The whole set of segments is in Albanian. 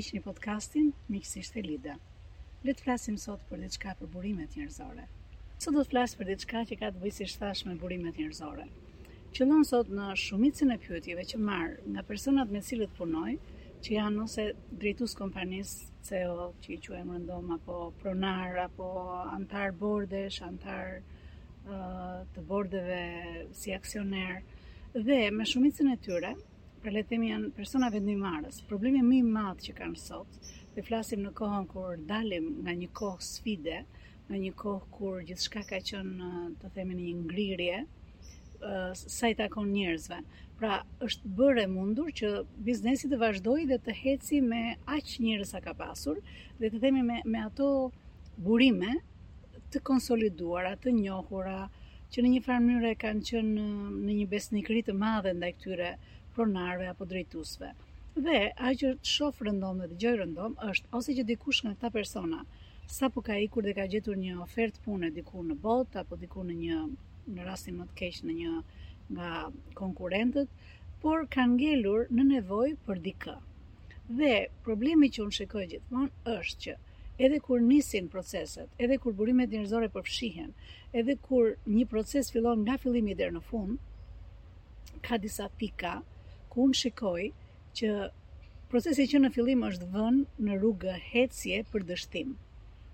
Ndiqni podcastin Miqësisht e Lida. Le të flasim sot për diçka për burimet njerëzore. Sot do të flas për diçka që ka të bëjë siç thash me burimet njerëzore. Qëllon sot në shumicën e pyetjeve që marr nga personat me cilët punoj, që janë ose drejtues kompanish CEO që i quajmë rëndom apo pronar apo antar bordesh, antar të bordeve si aksioner dhe me shumicën e tyre, pra le të themi janë persona vendimmarrës. Problemi më i madh që kanë sot, dhe flasim në kohën kur dalim nga një kohë sfide, në një kohë kur gjithçka ka qenë, të themi, në një ngrirje, sa i takon njerëzve. Pra, është bërë e mundur që biznesi të vazhdojë dhe të heci me aq njerëz sa ka pasur dhe të themi me me ato burime të konsoliduara, të njohura, që në një farë mënyre kanë qenë në një besnikëri të madhe ndaj këtyre pronarëve apo drejtuesve. Dhe ajo që shoh rëndom dhe dëgjoj rëndom është ose që dikush nga këta persona sapo ka ikur dhe ka gjetur një ofertë pune diku në botë apo diku në një në rastin më të keq në një nga konkurrentët, por kanë ngelur në nevojë për dikë. Dhe problemi që unë shikoj gjithmonë është që edhe kur nisin proceset, edhe kur burimet njerëzore përfshihen, edhe kur një proces fillon nga fillimi deri në fund, ka disa pika ku unë shikoj që procesi që në fillim është vënë në rrugë hecje për dështim.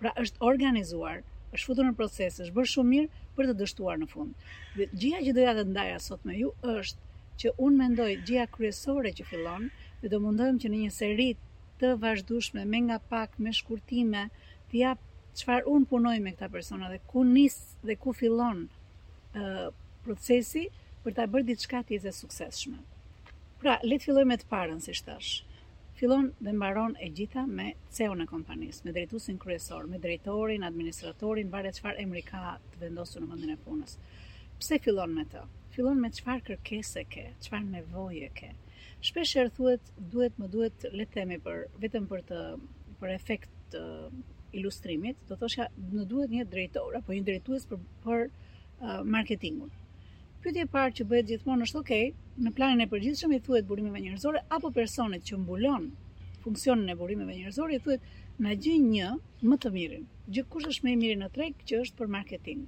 Pra është organizuar, është futur në proces, është bërë shumë mirë për të dështuar në fund. Dhe gjia që doja të ndaja sot me ju është që unë mendoj gjia kryesore që fillon dhe do mundohem që në një seri të vazhdueshme me nga pak me shkurtime të jap çfarë un punoj me këta persona dhe ku nis dhe ku fillon procesi për ta bërë diçka të jetë e suksesshme. Pra, le të fillojë me të parën, siç thash. Fillon dhe mbaron e gjitha me CEO-n e kompanisë, me drejtuesin kryesor, me drejtorin, administratorin, varet çfarë emri ka të vendosur në vendin e punës. Pse fillon me të? Fillon me çfarë kërkese ke, çfarë nevoje ke. Shpesh herë thuhet duhet më duhet le të themi për vetëm për të për efekt të ilustrimit, do thosha na duhet një drejtor apo një drejtues për për uh, marketingun. Pyetja e parë që bëhet gjithmonë është ok, në planin e përgjithshëm i thuhet burimeve njerëzore apo personit që mbulon funksionin e burimeve njerëzore i thuhet na gjej një më të mirin. Gjej kush është më i miri në treg që është për marketing.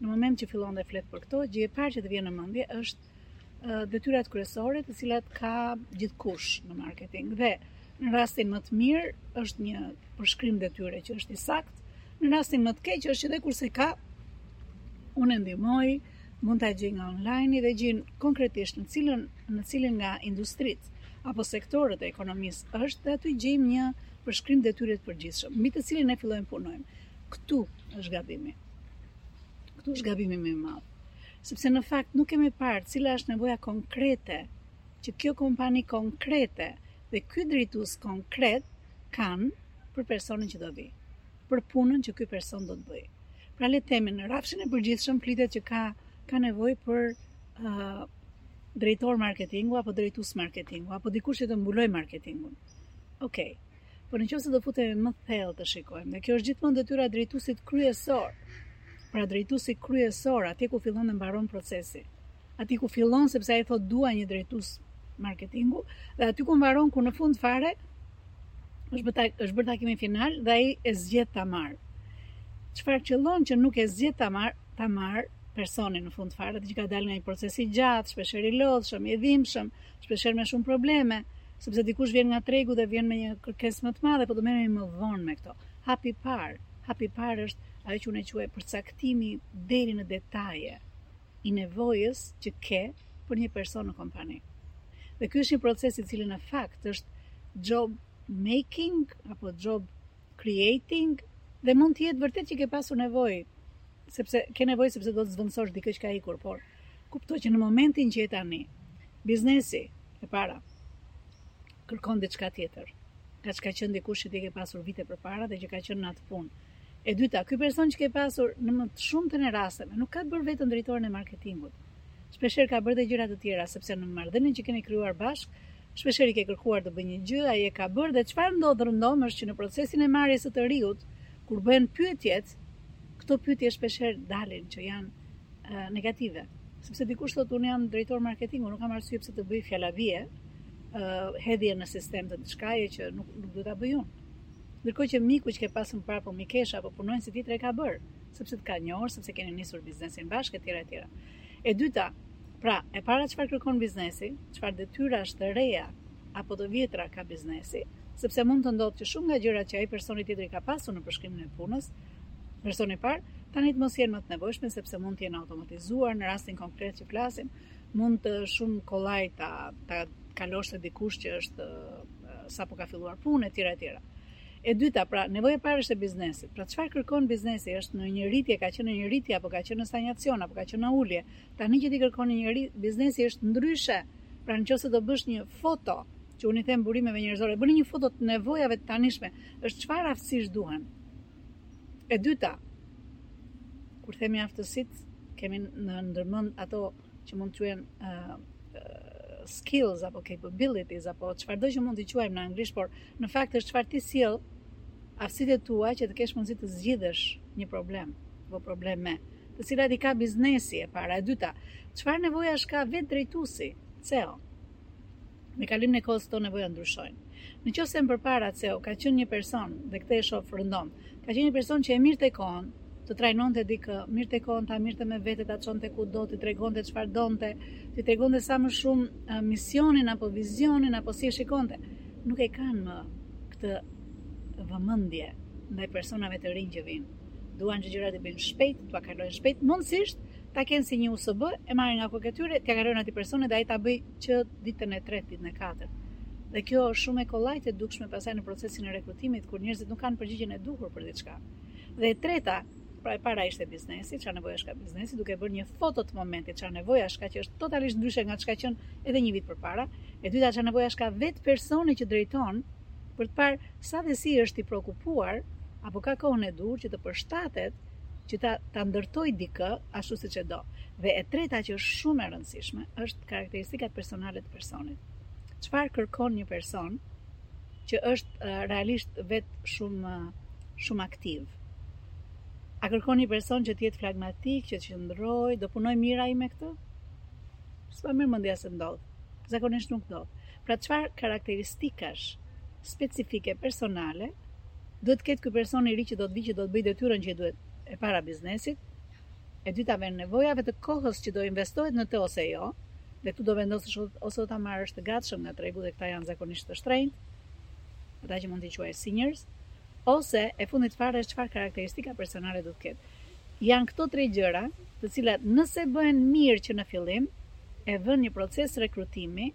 Në moment që fillon dhe flet për këto, gjëja e parë që të vjen në mendje është detyrat kryesore të cilat ka gjithkush në marketing dhe në rastin më të mirë është një përshkrim detyre që është i saktë, në rastin më të keq është që edhe kur s'e ka, unë ndihmoj, mund ta gjej nga online dhe gjen konkretisht në cilën në cilën nga industritë apo sektorët e ekonomisë është dhe aty gjejmë një përshkrim detyre të përgjithshëm, mbi të cilin ne fillojmë punojmë. Këtu është gabimi. Këtu është gabimi më i madh. sepse në fakt nuk kemi parë cila është nevoja konkrete që kjo kompani konkrete dhe ky drejtues konkret kanë për personin që do vijë, për punën që ky person do të bëjë. Pra le të themi në rrafshin e përgjithshëm flitet që ka ka nevojë për uh, drejtor marketingu apo drejtues marketingu apo dikush që të mbulojë marketingun. Okej. Por në qoftë se do futemi më thellë të shikojmë, dhe kjo është gjithmonë detyra e drejtuesit kryesor, pra drejtuesi kryesor, atje ku fillon dhe mbaron procesi. Atje ku fillon sepse ai thotë dua një drejtues marketingu dhe aty ku mbaron ku në fund fare është bërë është bërë takimi final dhe ai e zgjedh ta marrë. Çfarë qëllon që nuk e zgjedh ta marrë, ta marrë personin në fund fare, atë që ka dalë nga një proces i gjatë, shpeshherë i lodhshëm, i dhimbshëm, shpeshherë me shumë probleme, sepse dikush vjen nga tregu dhe vjen me një kërkesë më të madhe, po do merrem më vonë me këto. Hapi i parë, hapi i parë është ajo që unë e quaj përcaktimi deri në detaje i nevojës që ke për një person në kompani. Dhe ky është një proces i cili në fakt është job making apo job creating dhe mund të jetë vërtet që ke pasur nevojë sepse ke nevojë sepse do të zëvendësosh dikë që ka ikur, por kupto që në momentin që je tani, biznesi e para kërkon diçka tjetër nga ç'ka qenë dikush që ti ke pasur vite përpara dhe që ka qenë në atë punë. E dyta, ky person që ke pasur në më të shumtën e rasteve nuk ka bërë vetëm drejtorin e marketingut. Shpeshherë ka bërë dhe gjëra të tjera, sepse në marrëdhënien që keni krijuar bashkë, Shpeshherë i ke kërkuar të bëjë një gjë, ai e ka bërë dhe çfarë ndodh rëndom është që në procesin e marrjes së të riut, kur bëhen pyetjet, këto pyetje shpeshherë dalin që janë negative. Sepse dikush thotë unë jam drejtor marketingu, nuk kam arsye pse të bëj fjala vjen, ë hedhje në sistem të diçkaje që nuk nuk duhet ta bëj unë. Ndërkohë që miku që ke pasur më parë apo mikesha apo punonjësi tjetër e ka bërë, sepse të ka njohur, sepse keni nisur biznesin bashkë etj etj. E dyta, Pra, e para çfarë kërkon biznesi, çfarë detyrash të reja apo të vjetra ka biznesi, sepse mund të ndodhë që shumë nga gjërat që ai personi tjetër i ka pasur në përshkrimin e punës, personi i parë, tani të mos jenë më të nevojshme sepse mund të jenë automatizuar, në rastin konkret që flasim, mund të shumë kollaj ta ta kalosh te dikush që është sapo ka filluar punë etj etj. E dyta, pra, nevoja e parë është e biznesit. Pra, çfarë kërkon biznesi është në një rritje, ka qenë në një rritje apo ka qenë në stagnacion apo ka qenë në ulje, Tani që ti kërkon njeri, biznesi është ndryshe. Pra nëse do bësh një foto, që unë i them burimeve njerëzore, bëni një foto të nevojave të tanishme, është çfarë aftësish duhen. E dyta, kur themi aftësitë, kemi në ndër mend ato që mund të quhen uh, skills apo capabilities apo çfarëdo që mund t'i quajmë në anglisht, por në fakt është çfarë ti sjell aftësitë e tua që të kesh mundësi të zgjidhësh një problem apo probleme. të cilat i ka biznesi, e para, e dyta, çfarë nevojash ka vetë drejtuesi, ceo. Me kalimin e kohës këto nevoja ndryshojnë. Në qoftë se më përpara ceo ka qenë një person, dhe këtë e shoh rëndom, ka qenë një person që e merrte kohën, të trajnonte dikë, merrte kohën ta merrte me vete, ta çonte kudo, t'i tregonte çfarë donte, t'i tregonte sa më shumë misionin apo vizionin apo si e shikonte. Nuk e kanë më këtë vëmendje ndaj personave të rinj që vijnë. duan që gjërat t'i bëjnë shpejt, t'ua kalojnë shpejt, mundësisht ta kenë si një USB, e marrin nga koka e tyre, t'ia kalojnë atij personi dhe ai ta bëjë që ditën e tretë, ditën e katërt. Dhe kjo është shumë e kollajt e dukshme pasaj në procesin e rekrutimit, kur njerëzit nuk kanë përgjigjen e duhur për diçka. Dhe e treta, pra e para ishte biznesi, çfarë nevojash ka biznesi, duke bërë një foto të momentit, çfarë nevojash ka që është totalisht ndryshe nga çka qenë edhe një vit përpara. E dyta, çfarë nevojash ka vetë personi që drejton për të parë sa dhe si është i preokupuar apo ka kohën e duhur që të përshtatet që ta ta ndërtojë dikë ashtu siç e do. Dhe e treta që është shumë e rëndësishme është karakteristikat personale të personit. Çfarë kërkon një person që është realisht vetë shumë shumë aktiv. A kërkon një person që të jetë flegmatik, që të qëndrojë, do punojë mirë ai me këtë? S'ma merr mendja se ndodh. Zakonisht nuk ndodh. Pra çfarë karakteristikash specifike personale duhet të ketë ky person i ri që do të vijë që do të bëjë detyrën që i duhet e para biznesit, e dyta vend nevojave të kohës që do investohet në të ose jo, dhe këtu do vendosësh ose do ta marrësh të gatshëm nga tregu dhe këta janë zakonisht të shtrenjtë, ata që mund t'i quaj seniors, ose e fundit fare është çfarë karakteristika personale do të ketë. Janë këto tre gjëra, të cilat nëse bëhen mirë që në fillim, e vënë një proces rekrutimi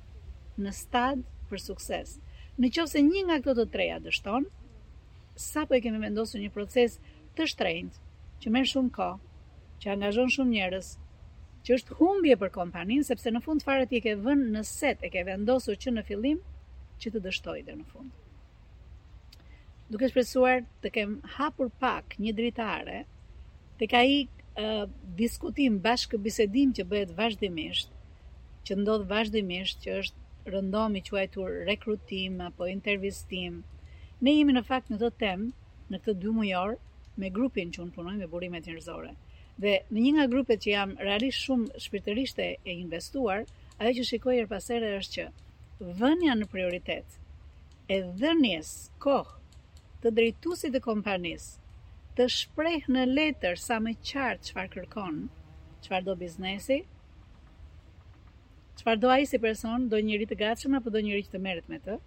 në start për sukses. Në qoftë se një nga këto të treja dështon, sapo e kemi vendosur një proces të shtrenjtë, që merr shumë kohë, që angazhon shumë njerëz, që është humbje për kompaninë, sepse në fund fare ti e ke vënë në set, e ke vendosur që në fillim që të dështojë deri në fund. duke shpresuar të kem hapur pak një dritare tek ai diskutim, bashkëbisedim që bëhet vazhdimisht, që ndodh vazhdimisht, që është rëndom i quajtur rekrutim apo intervistim. Ne jemi në fakt në këtë temë, në këtë dymujor, me grupin që unë punoj me burimet njerëzore. Dhe në një nga grupet që jam realisht shumë shpirtërisht e investuar, ajo që shikoj herë pas here është që vënia në prioritet e dhënies kohë të drejtuesit të kompanisë të shprehë në letër sa më qartë çfarë kërkon, çfarë do biznesi, çfarë do ai si person, do njeri të gatshëm apo do njeri që të merret me të,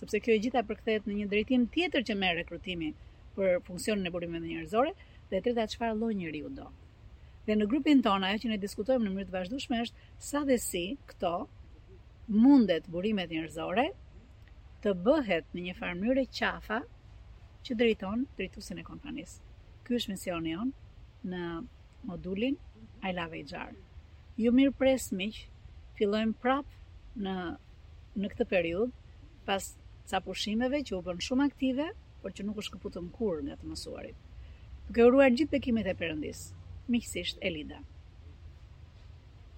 sepse kjo e gjitha përkthehet në një drejtim tjetër që merr rekrutimi për funksionin e burimeve njerëzore, dhe e treta çfarë lloj njeriu do. Dhe në grupin tonë ajo që ne diskutojmë në mënyrë të vazhdueshme është sa dhe si këto mundet burimet njerëzore të bëhet në një farë mënyre qafa që drejton drejtuesin e kompanisë. Ky është misioni jonë në modulin I Love HR. Ju mirëpres miq, fillojmë prap në në këtë periudhë pas ca pushimeve që u bënë shumë aktive, por që nuk u shkëputëm kurrë nga të mësuarit. Duke ju uruar gjithë bekimet e Perëndisë, miqësisht Elida.